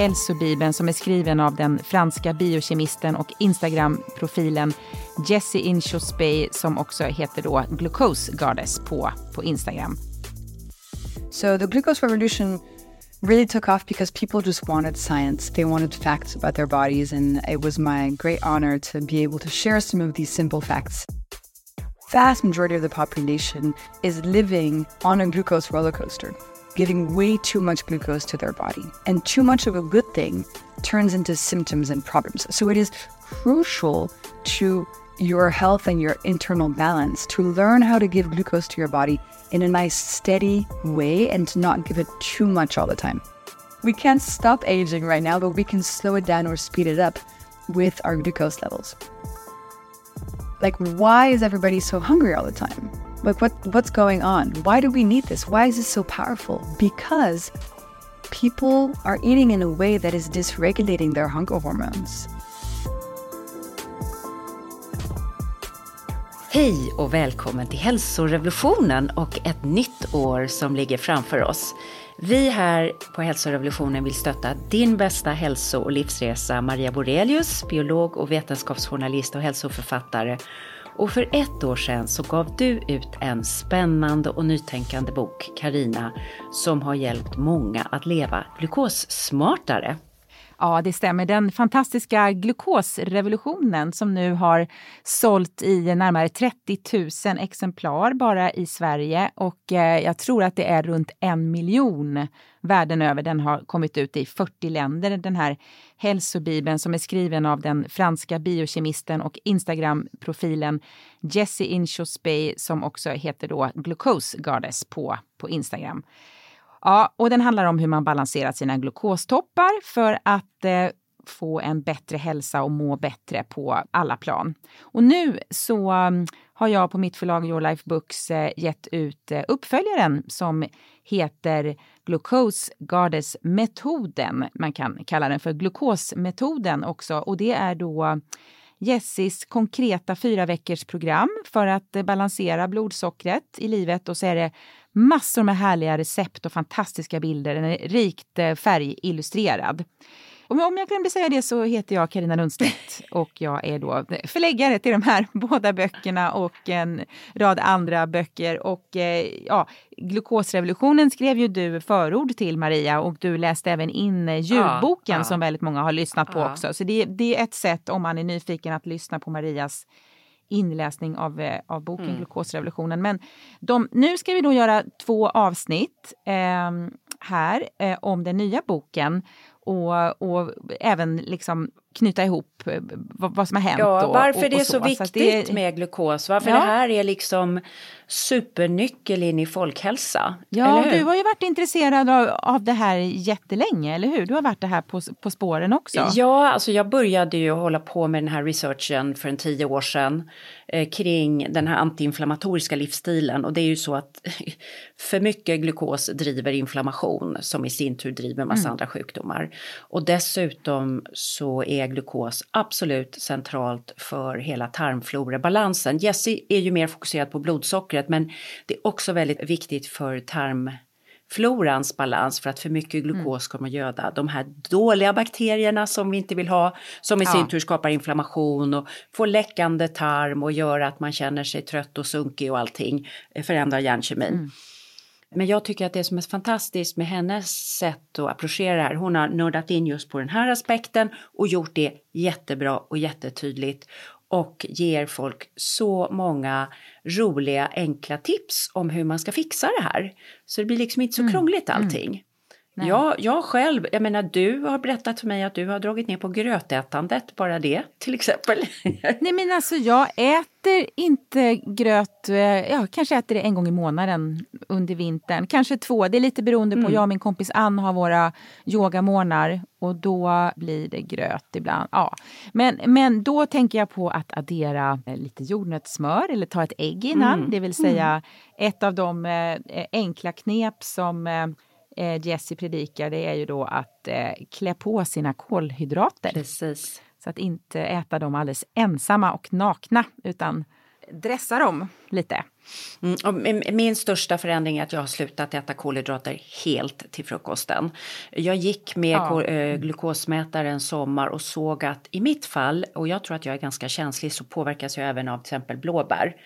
hälsobibeln som är skriven av den franska biokemisten och Instagram-profilen Jessie Inchospey som också heter då Glucose Goddess på, på Instagram. So the glucose revolution really took off because people just wanted science. They wanted facts about their bodies, and it was my great honor to be able to share some of these simple facts. Vast majority of the population is living on a glucose roller coaster, giving way too much glucose to their body. And too much of a good thing turns into symptoms and problems. So it is crucial to your health and your internal balance to learn how to give glucose to your body in a nice, steady way and to not give it too much all the time. We can't stop aging right now, but we can slow it down or speed it up with our glucose levels. Like, why is everybody so hungry all the time? Like, what, what's going on? Why do we need this? Why is this so powerful? Because people are eating in a way that is dysregulating their hunger hormones. Hej och välkommen till hälsorevolutionen och ett nytt år som ligger framför oss. Vi här på hälsorevolutionen vill stötta din bästa hälso och livsresa, Maria Borelius, biolog och vetenskapsjournalist och hälsoförfattare. Och för ett år sedan så gav du ut en spännande och nytänkande bok, Karina, som har hjälpt många att leva glukossmartare. Ja, det stämmer. Den fantastiska glukosrevolutionen som nu har sålt i närmare 30 000 exemplar bara i Sverige och eh, jag tror att det är runt en miljon världen över. Den har kommit ut i 40 länder, den här hälsobibeln som är skriven av den franska biokemisten och Instagram-profilen Jessie Inchospey som också heter då Glucose Goddess på, på Instagram. Ja, och den handlar om hur man balanserar sina glukostoppar för att eh, få en bättre hälsa och må bättre på alla plan. Och nu så um, har jag på mitt förlag Your Life Books eh, gett ut eh, uppföljaren som heter Glucose Goddess metoden. Man kan kalla den för glukosmetoden också och det är då Jessis konkreta fyra veckors program för att eh, balansera blodsockret i livet och så är det massor med härliga recept och fantastiska bilder. Den är rikt eh, färgillustrerad. Om jag glömde säga det så heter jag Karina Lundstedt och jag är då förläggare till de här båda böckerna och en rad andra böcker. Och eh, ja, Glukosrevolutionen skrev ju du förord till Maria och du läste även in ljudboken ja, ja. som väldigt många har lyssnat på ja. också. Så det, det, är ett sätt om man är nyfiken att lyssna på Marias inläsning av, eh, av boken mm. Glukosrevolutionen. Men de, nu ska vi då göra två avsnitt eh, här eh, om den nya boken och, och även liksom knyta ihop eh, vad, som har hänt. Ja, och, varför och, det är så, så viktigt det, med glukos, varför ja. det här är liksom supernyckel in i folkhälsa. Ja, du har ju varit intresserad av, av det här jättelänge, eller hur? Du har varit det här på, på spåren också. Ja, alltså jag började ju hålla på med den här researchen för en tio år sedan eh, kring den här antiinflammatoriska livsstilen och det är ju så att för mycket glukos driver inflammation som i sin tur driver massa mm. andra sjukdomar. Och dessutom så är glukos absolut centralt för hela tarmflorabalansen. Jessie är ju mer fokuserad på blodsockret men det är också väldigt viktigt för tarmflorans balans för att för mycket glukos kommer att göda de här dåliga bakterierna som vi inte vill ha som i sin tur skapar inflammation och får läckande tarm och gör att man känner sig trött och sunkig och allting förändrar hjärnkemin. Mm. Men jag tycker att det som är fantastiskt med hennes sätt att approchera det här, hon har nördat in just på den här aspekten och gjort det jättebra och jättetydligt och ger folk så många roliga enkla tips om hur man ska fixa det här. Så det blir liksom inte så mm. krångligt mm. allting. Mm. Jag, jag själv, jag menar du har berättat för mig att du har dragit ner på grötätandet, bara det till exempel. Nej men alltså jag äter inte gröt, eh, jag kanske äter det en gång i månaden under vintern, kanske två, det är lite beroende på, mm. jag och min kompis Ann har våra yogamorgnar och då blir det gröt ibland. Ja. Men, men då tänker jag på att addera eh, lite jordnötssmör eller ta ett ägg innan, mm. det vill säga mm. ett av de eh, enkla knep som eh, Jesse predikar det är ju då att eh, klä på sina kolhydrater. Precis. Så att inte äta dem alldeles ensamma och nakna utan dressa dem lite. Mm, min största förändring är att jag har slutat äta kolhydrater helt till frukosten. Jag gick med ja. Eh, glukosmätare en sommar och såg att i mitt fall, och jag tror att jag är ganska känslig, så påverkas jag även av till exempel blåbär.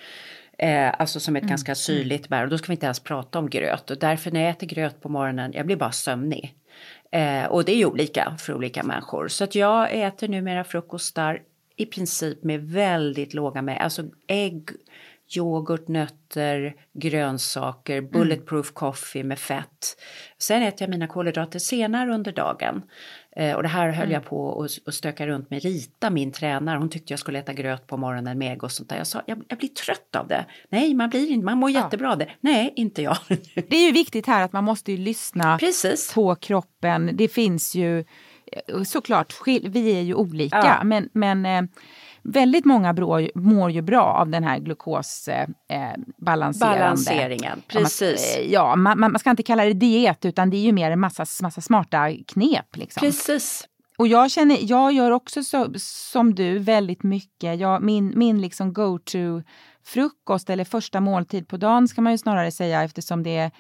Eh, alltså som ett mm. ganska syrligt bär och då ska vi inte ens prata om gröt och därför när jag äter gröt på morgonen, jag blir bara sömnig. Eh, och det är ju olika för olika människor så att jag äter numera frukostar i princip med väldigt låga med, alltså ägg, yoghurt, nötter, grönsaker, mm. bulletproof mm. coffee med fett. Sen äter jag mina kolhydrater senare under dagen. Eh, och det här höll mm. jag på att stöka runt med Rita, min tränare. Hon tyckte jag skulle äta gröt på morgonen med ägg och sånt där. Jag sa, jag, jag blir trött av det. Nej, man blir inte, man mår ja. jättebra av det. Nej, inte jag. det är ju viktigt här att man måste ju lyssna Precis. på kroppen. Det finns ju eh, såklart, vi är ju olika, ja. men, men eh, väldigt många brå, mår ju bra av den här glukosbalanserande. Eh, Balanseringen, precis. Ja, man, man, ska inte kalla det diet utan det är ju mer en massa, massa smarta knep. Liksom. Precis. Och jag känner, jag gör också så, som du väldigt mycket. Jag, min min liksom go-to frukost eller första måltid på dagen ska man ju snarare säga eftersom det är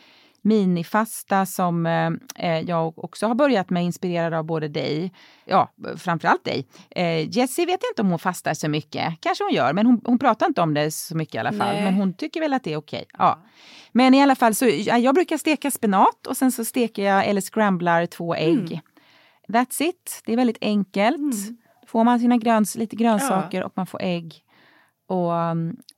minifasta som eh, eh, jag också har börjat med, inspirerad av både dig, ja framförallt dig. Eh, Jessie vet inte om hon fastar så mycket, kanske hon gör, men hon, hon pratar inte om det så mycket i alla fall. Nej. Men hon tycker väl att det är okej. Okay. Ja. Men i alla fall så ja, jag brukar steka spenat och sen så steker jag eller scramblar två ägg. Mm. That's it, det är väldigt enkelt. Mm. Får man sina gröns, lite grönsaker ja. och man får ägg och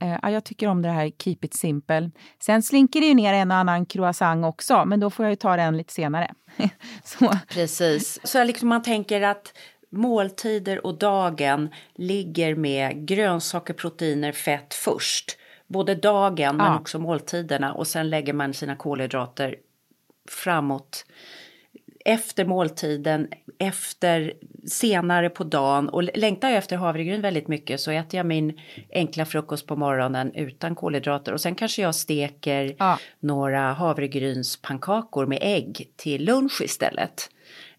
äh, jag tycker om det här keep it simple. Sen slinker det ju ner en och annan croissant också, men då får jag ju ta den lite senare. så. Precis, så liksom man tänker att måltider och dagen ligger med grönsaker, proteiner, fett först. Både dagen ja. men också måltiderna och sen lägger man sina kolhydrater framåt efter måltiden, efter senare på dagen och längtar jag efter havregryn väldigt mycket så äter jag min enkla frukost på morgonen utan kolhydrater och sen kanske jag steker ja. några havregrynspannkakor med ägg till lunch istället.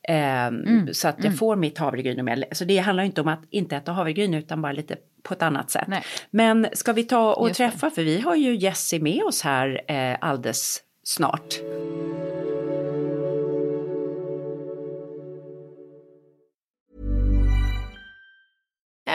Um, mm. Så att jag mm. får mitt havregryn. Med, så det handlar inte om att inte äta havregryn utan bara lite på ett annat sätt. Nej. Men ska vi ta och Just träffa, det. för vi har ju Jessie med oss här eh, alldeles snart.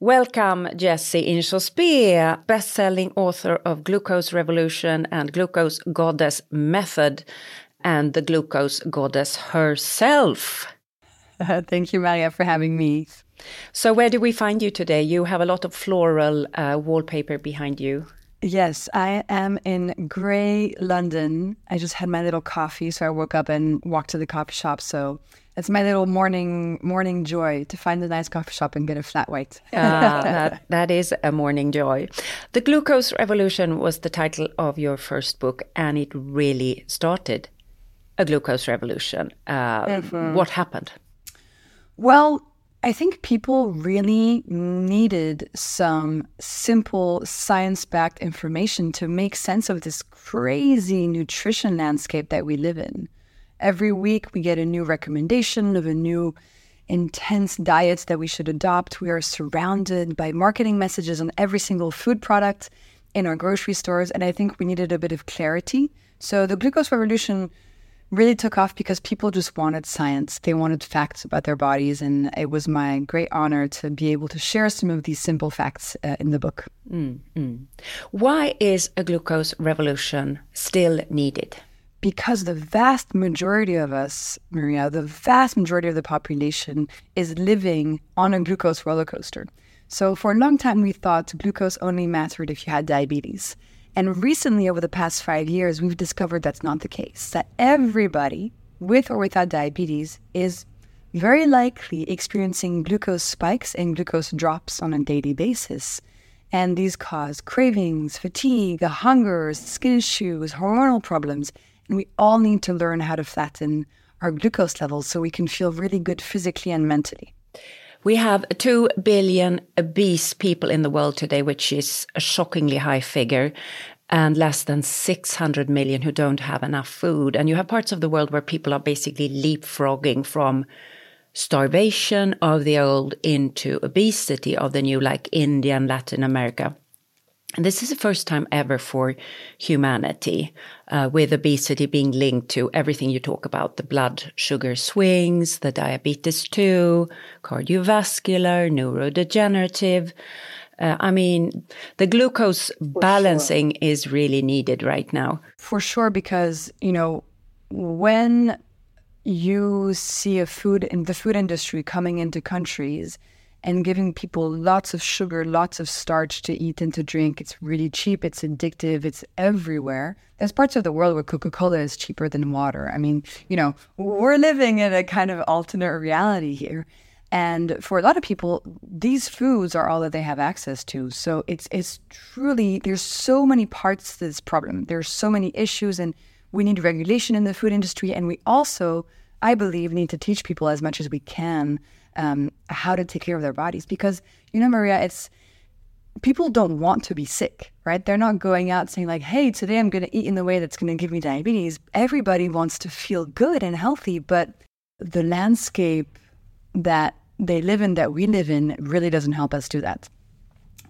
Welcome, Jessie Inchauspé, best-selling author of Glucose Revolution and Glucose Goddess Method, and the Glucose Goddess herself. Thank you, Maria, for having me. So, where do we find you today? You have a lot of floral uh, wallpaper behind you. Yes, I am in grey London. I just had my little coffee, so I woke up and walked to the coffee shop. So it's my little morning morning joy to find a nice coffee shop and get a flat white. uh, that, that is a morning joy. The Glucose Revolution was the title of your first book, and it really started a glucose revolution. Uh, mm-hmm. What happened? Well, I think people really needed some simple science backed information to make sense of this crazy nutrition landscape that we live in. Every week, we get a new recommendation of a new intense diet that we should adopt. We are surrounded by marketing messages on every single food product in our grocery stores. And I think we needed a bit of clarity. So the glucose revolution really took off because people just wanted science. They wanted facts about their bodies. And it was my great honor to be able to share some of these simple facts uh, in the book. Mm-hmm. Why is a glucose revolution still needed? Because the vast majority of us, Maria, the vast majority of the population is living on a glucose roller coaster. So for a long time, we thought glucose only mattered if you had diabetes. And recently, over the past five years, we've discovered that's not the case, that everybody with or without diabetes is very likely experiencing glucose spikes and glucose drops on a daily basis. And these cause cravings, fatigue, hunger, skin issues, hormonal problems. And we all need to learn how to flatten our glucose levels so we can feel really good physically and mentally. We have 2 billion obese people in the world today, which is a shockingly high figure, and less than 600 million who don't have enough food. And you have parts of the world where people are basically leapfrogging from starvation of the old into obesity of the new, like India and Latin America. And this is the first time ever for humanity, uh, with obesity being linked to everything you talk about the blood sugar swings, the diabetes 2, cardiovascular, neurodegenerative. Uh, I mean, the glucose for balancing sure. is really needed right now. For sure, because, you know, when you see a food in the food industry coming into countries, and giving people lots of sugar, lots of starch to eat and to drink. It's really cheap, it's addictive, it's everywhere. There's parts of the world where Coca Cola is cheaper than water. I mean, you know, we're living in a kind of alternate reality here. And for a lot of people, these foods are all that they have access to. So it's it's truly there's so many parts to this problem. There's so many issues and we need regulation in the food industry and we also, I believe, need to teach people as much as we can um, how to take care of their bodies. Because, you know, Maria, it's people don't want to be sick, right? They're not going out saying, like, hey, today I'm going to eat in the way that's going to give me diabetes. Everybody wants to feel good and healthy, but the landscape that they live in, that we live in, really doesn't help us do that.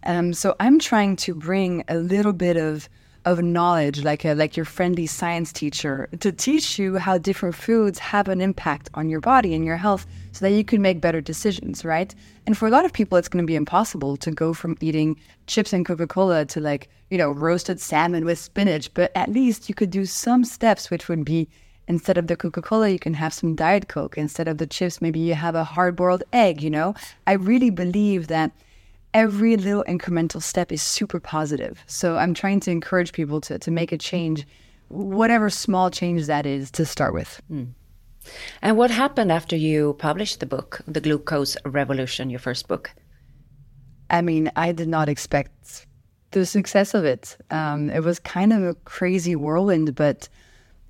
Um, so I'm trying to bring a little bit of of knowledge, like a, like your friendly science teacher, to teach you how different foods have an impact on your body and your health, so that you can make better decisions, right? And for a lot of people, it's going to be impossible to go from eating chips and Coca Cola to like you know roasted salmon with spinach. But at least you could do some steps, which would be instead of the Coca Cola, you can have some Diet Coke. Instead of the chips, maybe you have a hard boiled egg. You know, I really believe that every little incremental step is super positive. So I'm trying to encourage people to, to make a change, whatever small change that is to start with. Mm. And what happened after you published the book, The Glucose Revolution, your first book? I mean, I did not expect the success of it. Um, it was kind of a crazy whirlwind, but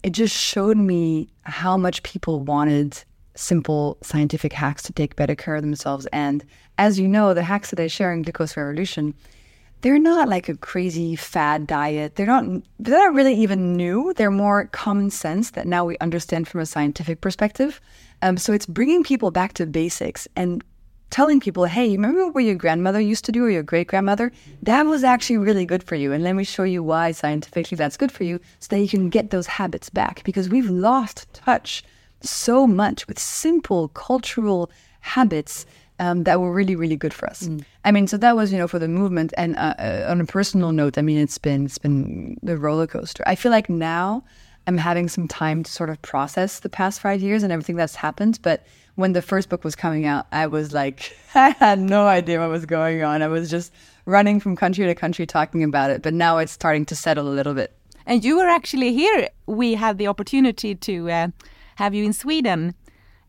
it just showed me how much people wanted simple scientific hacks to take better care of themselves. And as you know, the hacks that I share in Glucose Revolution, they're not like a crazy fad diet. They're not they're not really even new. They're more common sense that now we understand from a scientific perspective. Um, so it's bringing people back to basics and telling people, hey, remember what your grandmother used to do or your great grandmother? That was actually really good for you. And let me show you why scientifically that's good for you so that you can get those habits back because we've lost touch so much with simple cultural habits um, that were really, really good for us. Mm. I mean, so that was, you know, for the movement. And uh, uh, on a personal note, I mean, it's been it's been the roller coaster. I feel like now I'm having some time to sort of process the past five years and everything that's happened. But when the first book was coming out, I was like, I had no idea what was going on. I was just running from country to country talking about it. But now it's starting to settle a little bit. And you were actually here. We had the opportunity to. Uh, have you in Sweden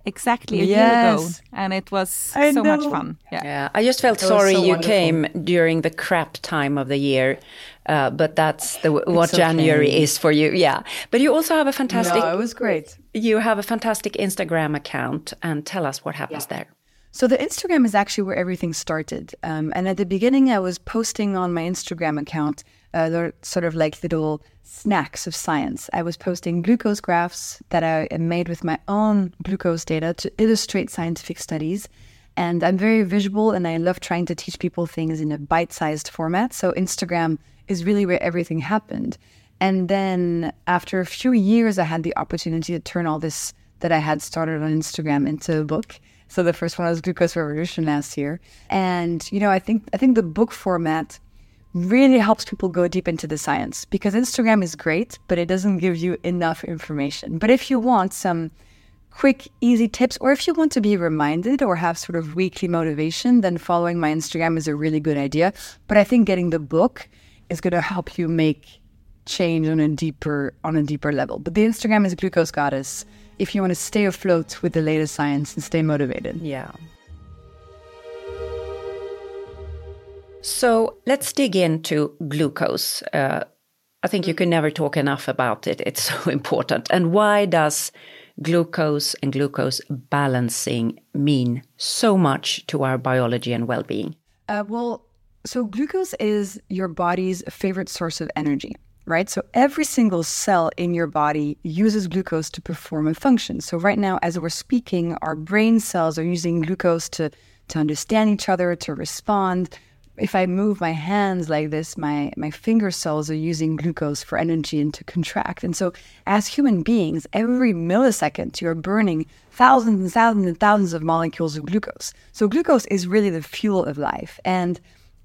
exactly a yes. year ago, and it was I so know. much fun. Yeah. yeah, I just felt it sorry so you wonderful. came during the crap time of the year, uh, but that's the, what January is for you. Yeah, but you also have a fantastic. No, it was great. You have a fantastic Instagram account, and tell us what happens yeah. there. So the Instagram is actually where everything started. Um, and at the beginning, I was posting on my Instagram account uh, sort of like little snacks of science. I was posting glucose graphs that I made with my own glucose data to illustrate scientific studies. And I'm very visual and I love trying to teach people things in a bite sized format. So Instagram is really where everything happened. And then after a few years, I had the opportunity to turn all this that I had started on Instagram into a book. So the first one was Glucose Revolution last year. And, you know, I think I think the book format really helps people go deep into the science because Instagram is great, but it doesn't give you enough information. But if you want some quick, easy tips, or if you want to be reminded or have sort of weekly motivation, then following my Instagram is a really good idea. But I think getting the book is going to help you make change on a deeper on a deeper level. But the Instagram is Glucose Goddess if you want to stay afloat with the latest science and stay motivated. Yeah. So let's dig into glucose. Uh, I think you can never talk enough about it. It's so important. And why does glucose and glucose balancing mean so much to our biology and well being? Uh, well, so glucose is your body's favorite source of energy right? So every single cell in your body uses glucose to perform a function. So right now, as we're speaking, our brain cells are using glucose to, to understand each other, to respond. If I move my hands like this, my, my finger cells are using glucose for energy and to contract. And so, as human beings, every millisecond you're burning thousands and thousands and thousands of molecules of glucose. So, glucose is really the fuel of life. And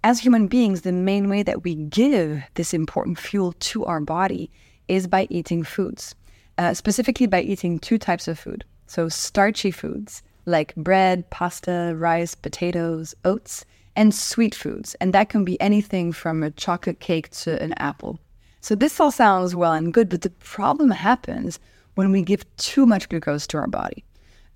as human beings, the main way that we give this important fuel to our body is by eating foods, uh, specifically by eating two types of food. So, starchy foods like bread, pasta, rice, potatoes, oats, and sweet foods. And that can be anything from a chocolate cake to an apple. So, this all sounds well and good, but the problem happens when we give too much glucose to our body.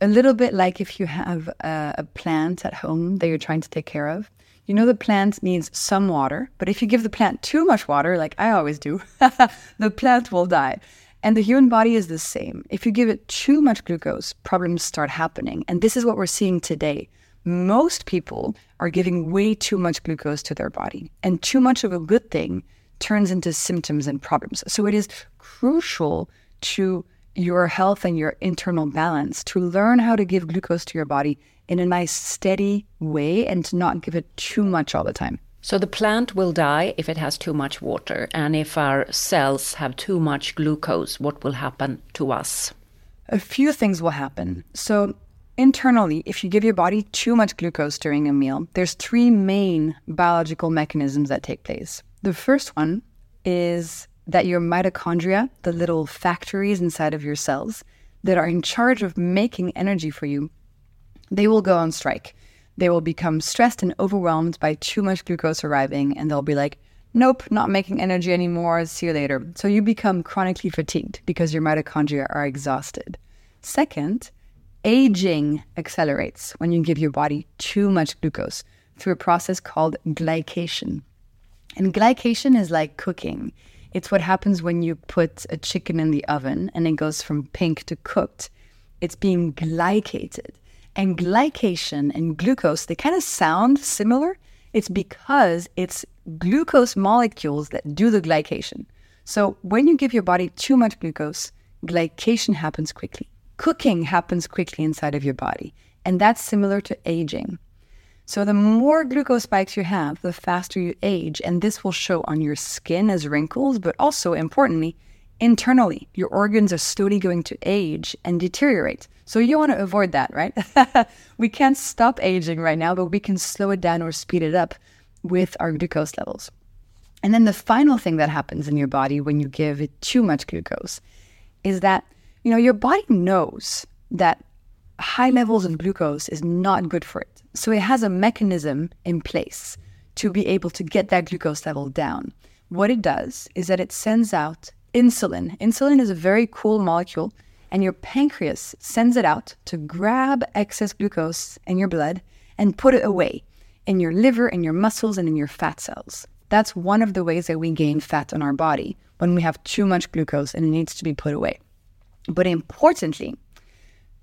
A little bit like if you have a, a plant at home that you're trying to take care of you know, the plant needs some water, but if you give the plant too much water, like I always do, the plant will die. And the human body is the same. If you give it too much glucose, problems start happening. And this is what we're seeing today. Most people are giving way too much glucose to their body, and too much of a good thing turns into symptoms and problems. So it is crucial to your health and your internal balance to learn how to give glucose to your body in a nice, steady way and to not give it too much all the time. So the plant will die if it has too much water. And if our cells have too much glucose, what will happen to us? A few things will happen. So internally, if you give your body too much glucose during a meal, there's three main biological mechanisms that take place. The first one is that your mitochondria, the little factories inside of your cells that are in charge of making energy for you, they will go on strike. They will become stressed and overwhelmed by too much glucose arriving, and they'll be like, nope, not making energy anymore, see you later. So you become chronically fatigued because your mitochondria are exhausted. Second, aging accelerates when you give your body too much glucose through a process called glycation. And glycation is like cooking. It's what happens when you put a chicken in the oven and it goes from pink to cooked. It's being glycated. And glycation and glucose, they kind of sound similar. It's because it's glucose molecules that do the glycation. So when you give your body too much glucose, glycation happens quickly. Cooking happens quickly inside of your body. And that's similar to aging. So the more glucose spikes you have, the faster you age. And this will show on your skin as wrinkles, but also importantly, internally. Your organs are slowly going to age and deteriorate. So you want to avoid that, right? we can't stop aging right now, but we can slow it down or speed it up with our glucose levels. And then the final thing that happens in your body when you give it too much glucose is that, you know, your body knows that high levels of glucose is not good for it. So it has a mechanism in place to be able to get that glucose level down. What it does is that it sends out insulin. Insulin is a very cool molecule and your pancreas sends it out to grab excess glucose in your blood and put it away in your liver, in your muscles, and in your fat cells. That's one of the ways that we gain fat on our body when we have too much glucose and it needs to be put away. But importantly,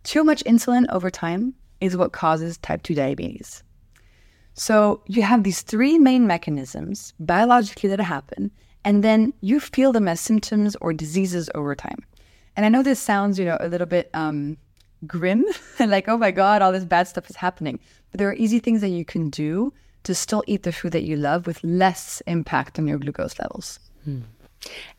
too much insulin over time is what causes type 2 diabetes. So you have these three main mechanisms biologically that happen, and then you feel them as symptoms or diseases over time. And I know this sounds, you know, a little bit um, grim, like, oh my God, all this bad stuff is happening. But there are easy things that you can do to still eat the food that you love with less impact on your glucose levels. Hmm.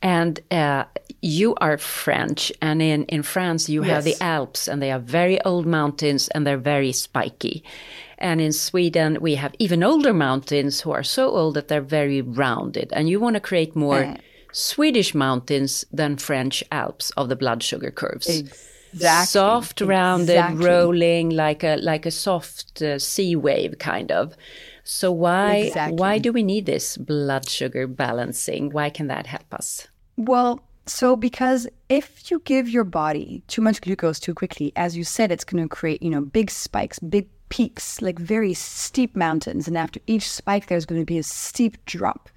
And uh, you are French, and in, in France you yes. have the Alps, and they are very old mountains and they're very spiky. And in Sweden we have even older mountains who are so old that they're very rounded. And you want to create more uh. Swedish mountains than French Alps of the blood sugar curves. Exactly. Soft, rounded, exactly. rolling like a like a soft uh, sea wave kind of. So why exactly. why do we need this blood sugar balancing? Why can that help us? Well, so because if you give your body too much glucose too quickly, as you said, it's going to create, you know, big spikes, big peaks, like very steep mountains. And after each spike, there's going to be a steep drop.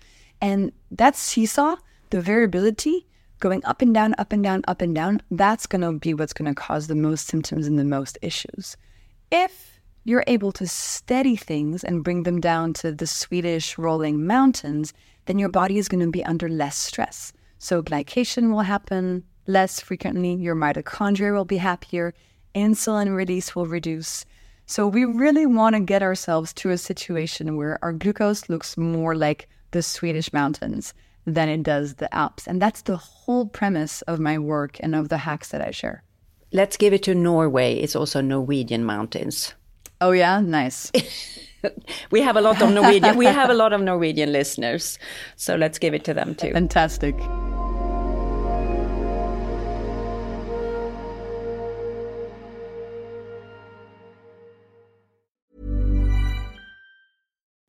And that seesaw, the variability going up and down, up and down, up and down, that's going to be what's going to cause the most symptoms and the most issues. If you're able to steady things and bring them down to the Swedish rolling mountains, then your body is going to be under less stress. So glycation will happen less frequently, your mitochondria will be happier, insulin release will reduce. So we really want to get ourselves to a situation where our glucose looks more like the Swedish mountains than it does the Alps. And that's the whole premise of my work and of the hacks that I share. Let's give it to Norway. It's also Norwegian mountains. Oh yeah, nice. we have a lot of Norwegian. we have a lot of Norwegian listeners, so let's give it to them too. Fantastic.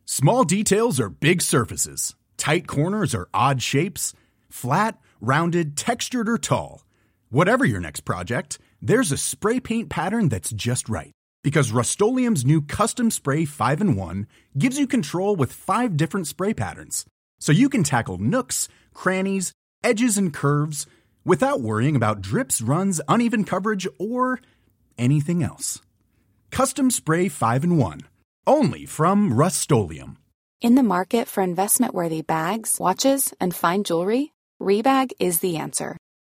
Small details are big surfaces. Tight corners are odd shapes. Flat, rounded, textured, or tall. Whatever your next project, there's a spray paint pattern that's just right because Rust new Custom Spray 5 and 1 gives you control with five different spray patterns. So you can tackle nooks, crannies, edges, and curves without worrying about drips, runs, uneven coverage, or anything else. Custom Spray 5 and 1. Only from Rust In the market for investment worthy bags, watches, and fine jewelry, Rebag is the answer.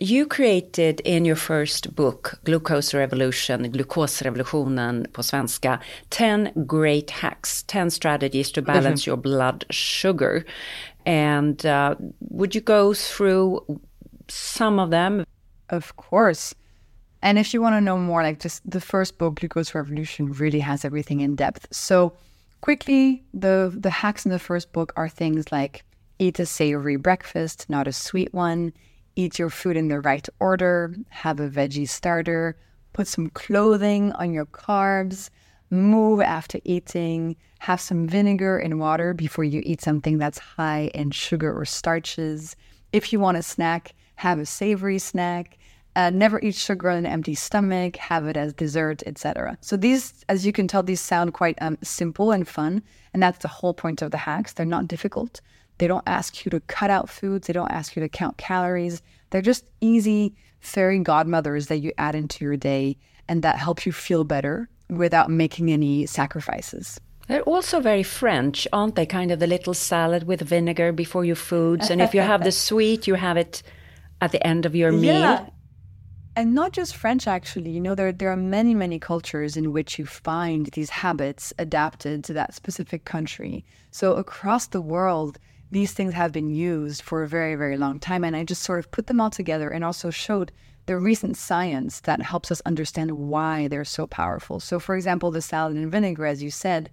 You created in your first book, Glucose Revolution, Glukosrevolutionen på svenska, 10 great hacks, 10 strategies to balance mm -hmm. your blood sugar. And uh, would you go through some of them? Of course. And if you want to know more, like just the first book, Glucose Revolution, really has everything in depth. So quickly, the the hacks in the first book are things like eat a savory breakfast, not a sweet one eat your food in the right order, have a veggie starter, put some clothing on your carbs, move after eating, have some vinegar and water before you eat something that's high in sugar or starches. If you want a snack, have a savory snack. Uh, never eat sugar on an empty stomach, have it as dessert, etc. So these, as you can tell, these sound quite um, simple and fun, and that's the whole point of the hacks. They're not difficult. They don't ask you to cut out foods. They don't ask you to count calories. They're just easy fairy godmothers that you add into your day and that help you feel better without making any sacrifices. They're also very French, aren't they? Kind of the little salad with vinegar before your foods. And if you have the sweet, you have it at the end of your meal. Yeah. And not just French, actually. You know, there, there are many, many cultures in which you find these habits adapted to that specific country. So across the world, these things have been used for a very, very long time. And I just sort of put them all together and also showed the recent science that helps us understand why they're so powerful. So, for example, the salad and vinegar, as you said,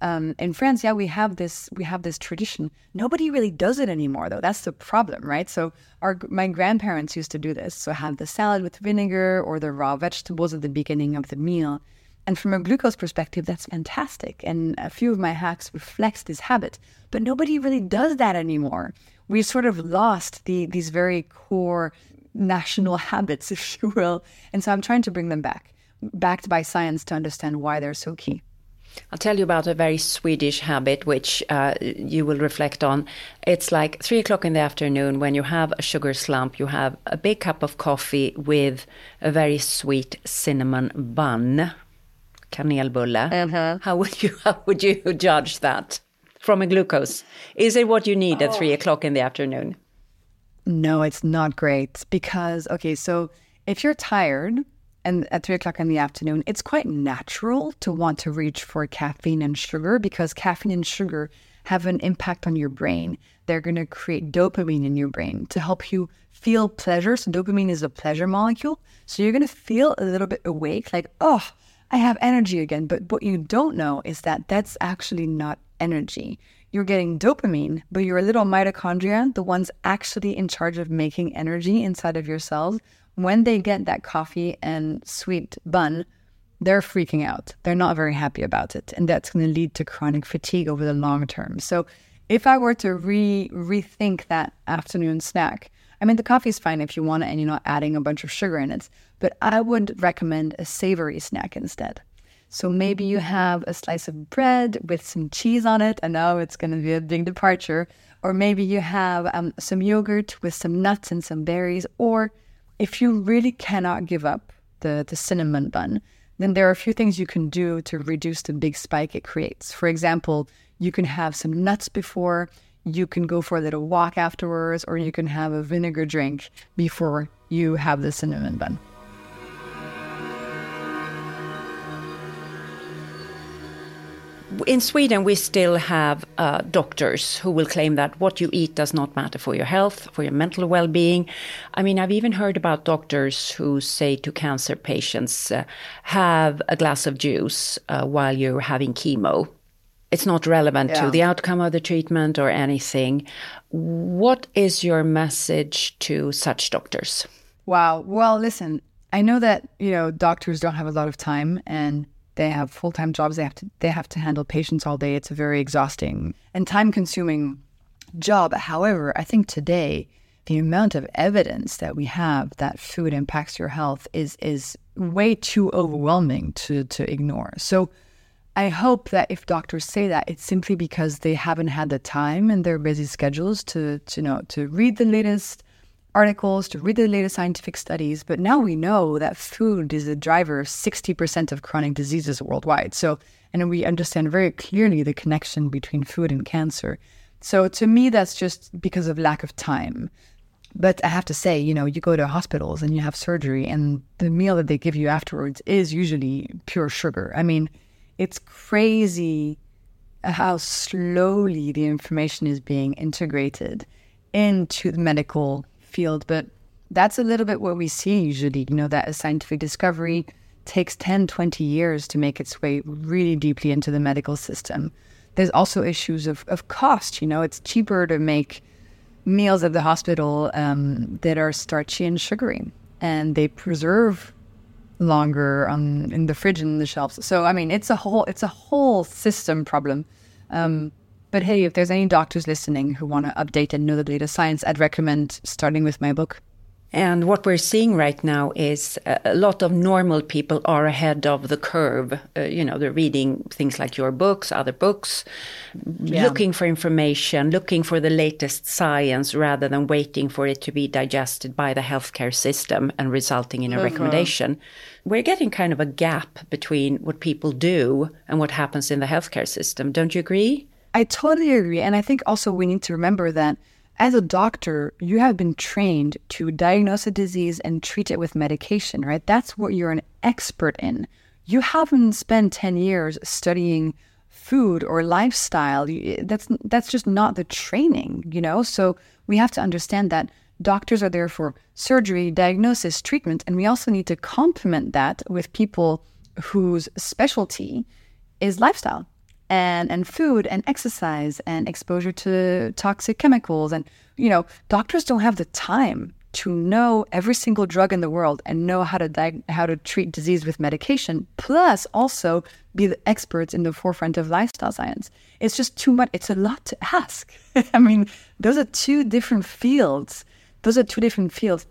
um, in France, yeah, we have this we have this tradition. Nobody really does it anymore, though. That's the problem, right? So our my grandparents used to do this. So have the salad with vinegar or the raw vegetables at the beginning of the meal. And from a glucose perspective, that's fantastic. And a few of my hacks reflects this habit. But nobody really does that anymore. We've sort of lost the these very core national habits, if you will. And so I'm trying to bring them back, backed by science to understand why they're so key. I'll tell you about a very Swedish habit which uh, you will reflect on. It's like three o'clock in the afternoon when you have a sugar slump, you have a big cup of coffee with a very sweet cinnamon bun, kanelbulle. Uh-huh. How would you how would you judge that from a glucose? Is it what you need oh. at three o'clock in the afternoon? No, it's not great because okay, so if you're tired and at three o'clock in the afternoon, it's quite natural to want to reach for caffeine and sugar because caffeine and sugar have an impact on your brain. They're going to create dopamine in your brain to help you feel pleasure. So, dopamine is a pleasure molecule. So, you're going to feel a little bit awake, like, oh, I have energy again. But what you don't know is that that's actually not energy. You're getting dopamine, but your little mitochondria, the ones actually in charge of making energy inside of your cells, when they get that coffee and sweet bun, they're freaking out. They're not very happy about it. And that's going to lead to chronic fatigue over the long term. So if I were to re rethink that afternoon snack, I mean, the coffee is fine if you want it and you're not adding a bunch of sugar in it, but I would recommend a savory snack instead. So maybe you have a slice of bread with some cheese on it. I know it's going to be a big departure. Or maybe you have um, some yogurt with some nuts and some berries, or if you really cannot give up the, the cinnamon bun, then there are a few things you can do to reduce the big spike it creates. For example, you can have some nuts before, you can go for a little walk afterwards, or you can have a vinegar drink before you have the cinnamon bun. In Sweden, we still have uh, doctors who will claim that what you eat does not matter for your health, for your mental well being. I mean, I've even heard about doctors who say to cancer patients, uh, have a glass of juice uh, while you're having chemo. It's not relevant yeah. to the outcome of the treatment or anything. What is your message to such doctors? Wow. Well, listen, I know that, you know, doctors don't have a lot of time and they have full time jobs. They have to they have to handle patients all day. It's a very exhausting and time consuming job. However, I think today the amount of evidence that we have that food impacts your health is is way too overwhelming to to ignore. So I hope that if doctors say that, it's simply because they haven't had the time in their busy schedules to, to you know to read the latest articles, to read the latest scientific studies. But now we know that food is a driver of 60% of chronic diseases worldwide. So, and we understand very clearly the connection between food and cancer. So, to me, that's just because of lack of time. But I have to say, you know, you go to hospitals and you have surgery, and the meal that they give you afterwards is usually pure sugar. I mean, it's crazy how slowly the information is being integrated into the medical field, but that's a little bit what we see usually, you know, that a scientific discovery takes 10, 20 years to make its way really deeply into the medical system. There's also issues of, of cost, you know, it's cheaper to make meals at the hospital um, that are starchy and sugary, and they preserve longer on in the fridge and the shelves. So I mean, it's a whole it's a whole system problem. Um, but hey, if there's any doctors listening who want to update and know the latest science, I'd recommend starting with my book. And what we're seeing right now is a lot of normal people are ahead of the curve. Uh, you know, they're reading things like your books, other books, yeah. looking for information, looking for the latest science rather than waiting for it to be digested by the healthcare system and resulting in a mm-hmm. recommendation. We're getting kind of a gap between what people do and what happens in the healthcare system. Don't you agree? I totally agree. And I think also we need to remember that as a doctor, you have been trained to diagnose a disease and treat it with medication, right? That's what you're an expert in. You haven't spent 10 years studying food or lifestyle. Eh, that's that's just not the training, you know? So we have to understand that doctors are there for surgery, diagnosis, treatment, and we also need to complement that with people whose specialty is lifestyle and and food and exercise and exposure to toxic chemicals. And you know doctors don't have the time to know every single drug in the world and know how to diag- how to treat disease with medication plus also be the experts in the forefront of lifestyle science. It's just too much it's a lot to ask. I mean those are two different fields. Those are two different fields.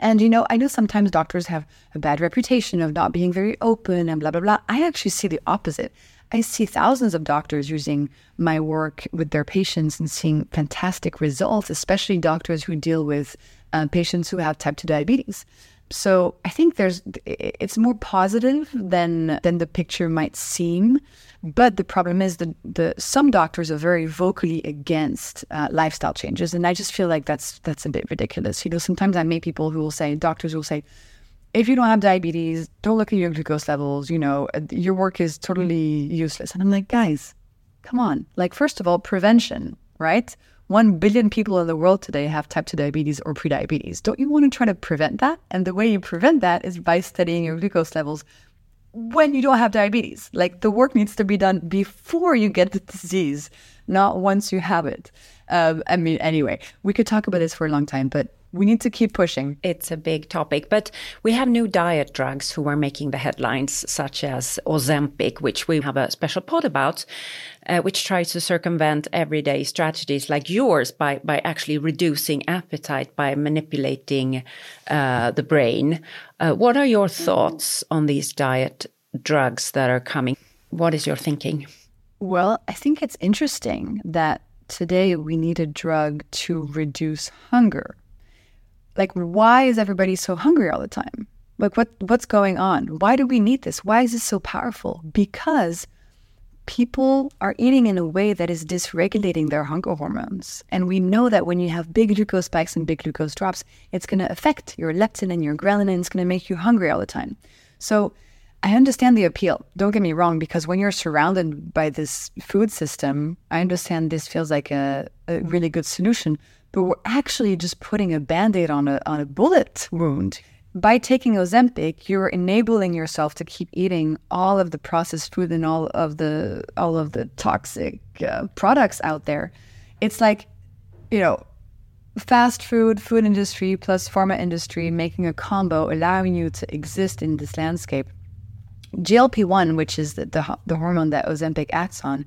And you know, I know sometimes doctors have a bad reputation of not being very open and blah, blah, blah. I actually see the opposite. I see thousands of doctors using my work with their patients and seeing fantastic results, especially doctors who deal with uh, patients who have type 2 diabetes. So I think there's it's more positive than than the picture might seem. But the problem is that the some doctors are very vocally against uh, lifestyle changes, and I just feel like that's that's a bit ridiculous. You know, sometimes I meet people who will say, doctors will say, if you don't have diabetes, don't look at your glucose levels. You know, uh, your work is totally useless. And I'm like, guys, come on. Like, first of all, prevention, right? One billion people in the world today have type 2 diabetes or prediabetes. Don't you want to try to prevent that? And the way you prevent that is by studying your glucose levels when you don't have diabetes. Like the work needs to be done before you get the disease, not once you have it. Um, I mean, anyway, we could talk about this for a long time, but we need to keep pushing. It's a big topic, but we have new diet drugs who are making the headlines, such as Ozempic, which we have a special pod about, uh, which tries to circumvent everyday strategies like yours by by actually reducing appetite by manipulating uh, the brain. Uh, what are your thoughts on these diet drugs that are coming? What is your thinking? Well, I think it's interesting that today we need a drug to reduce hunger like why is everybody so hungry all the time? Like what what's going on? Why do we need this? Why is this so powerful? Because people are eating in a way that is dysregulating their hunger hormones. And we know that when you have big glucose spikes and big glucose drops it's going to affect your leptin and your ghrelin it's going to make you hungry all the time. So I understand the appeal. Don't get me wrong, because when you're surrounded by this food system, I understand this feels like a, a really good solution but we're actually just putting a band-aid on a on a bullet wound. By taking Ozempic, you're enabling yourself to keep eating all of the processed food and all of the all of the toxic uh, products out there. It's like, you know, fast food, food industry plus pharma industry making a combo, allowing you to exist in this landscape. GLP-1, which is the, the, the hormone that Ozempic acts on,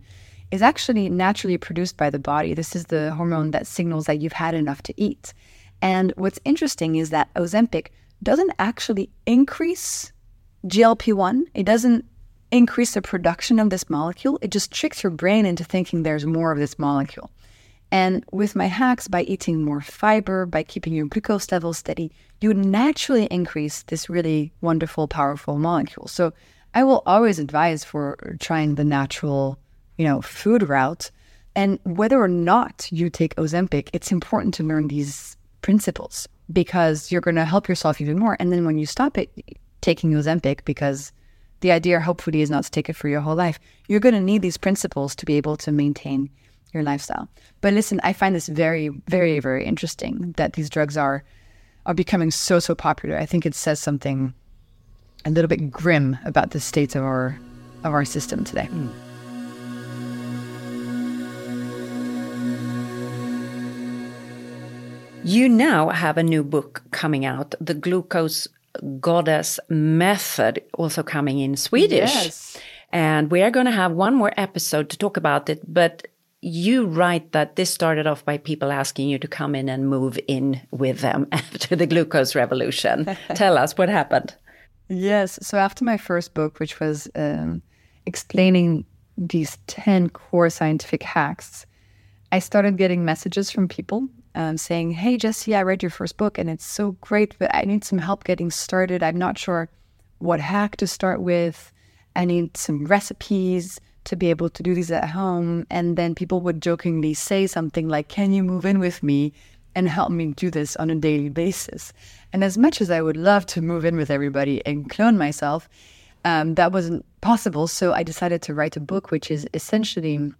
is actually naturally produced by the body. This is the hormone that signals that you've had enough to eat. And what's interesting is that Ozempic doesn't actually increase GLP 1, it doesn't increase the production of this molecule. It just tricks your brain into thinking there's more of this molecule. And with my hacks, by eating more fiber, by keeping your glucose levels steady, you naturally increase this really wonderful, powerful molecule. So I will always advise for trying the natural you know, food route. And whether or not you take Ozempic, it's important to learn these principles because you're going to help yourself even more. And then when you stop it, taking Ozempic, because the idea hopefully is not to take it for your whole life, you're going to need these principles to be able to maintain your lifestyle. But listen, I find this very, very, very interesting that these drugs are are becoming so, so popular. I think it says something a little bit grim about the state of our of our system today. Mm. You now have a new book coming out, The Glucose Goddess Method, also coming in Swedish. Yes. And we are going to have one more episode to talk about it, but you write that this started off by people asking you to come in and move in with them after the glucose revolution. Tell us what happened. Yes. So after my first book, which was um, explaining these 10 core scientific hacks, I started getting messages from people um, saying, Hey, Jessie, I read your first book and it's so great, but I need some help getting started. I'm not sure what hack to start with. I need some recipes, to be able to do these at home. And then people would jokingly say something like, Can you move in with me and help me do this on a daily basis? And as much as I would love to move in with everybody and clone myself, um, that wasn't possible. So I decided to write a book, which is essentially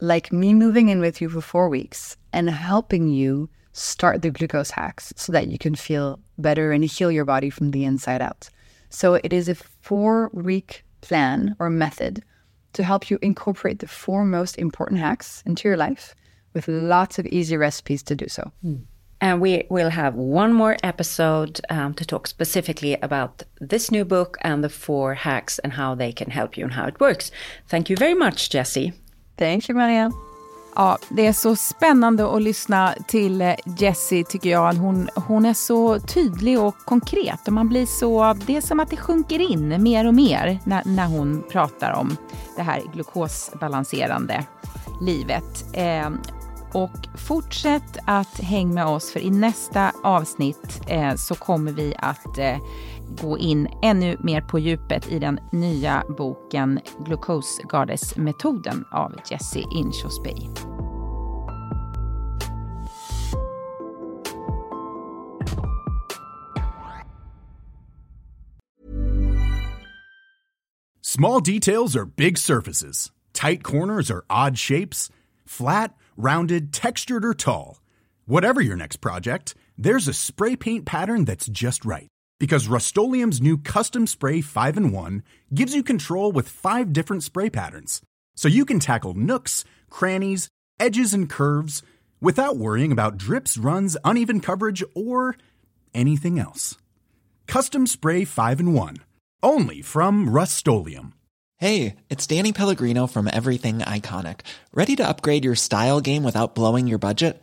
like me moving in with you for four weeks and helping you start the glucose hacks so that you can feel better and heal your body from the inside out. So it is a four week plan or method to help you incorporate the four most important hacks into your life with lots of easy recipes to do so. Mm. And we will have one more episode um, to talk specifically about this new book and the four hacks and how they can help you and how it works. Thank you very much, Jessie. Thank you, Marianne. Ja, det är så spännande att lyssna till eh, Jessie tycker jag. Hon, hon är så tydlig och konkret och man blir så, det är som att det sjunker in mer och mer när, när hon pratar om det här glukosbalanserande livet. Eh, och fortsätt att hänga med oss för i nästa avsnitt eh, så kommer vi att eh, gå in ännu mer på djupet i den nya boken Glucose Goddess-metoden av Jessie Inchosby. Small details are big surfaces. Tight corners are odd shapes. Flat, rounded, textured, or tall. Whatever your next project, there's a spray paint pattern that's just right because Rust new Custom Spray 5 and 1 gives you control with five different spray patterns. So you can tackle nooks, crannies, edges, and curves without worrying about drips, runs, uneven coverage, or anything else. Custom Spray 5 and 1. Only from Rust Hey, it's Danny Pellegrino from Everything Iconic. Ready to upgrade your style game without blowing your budget?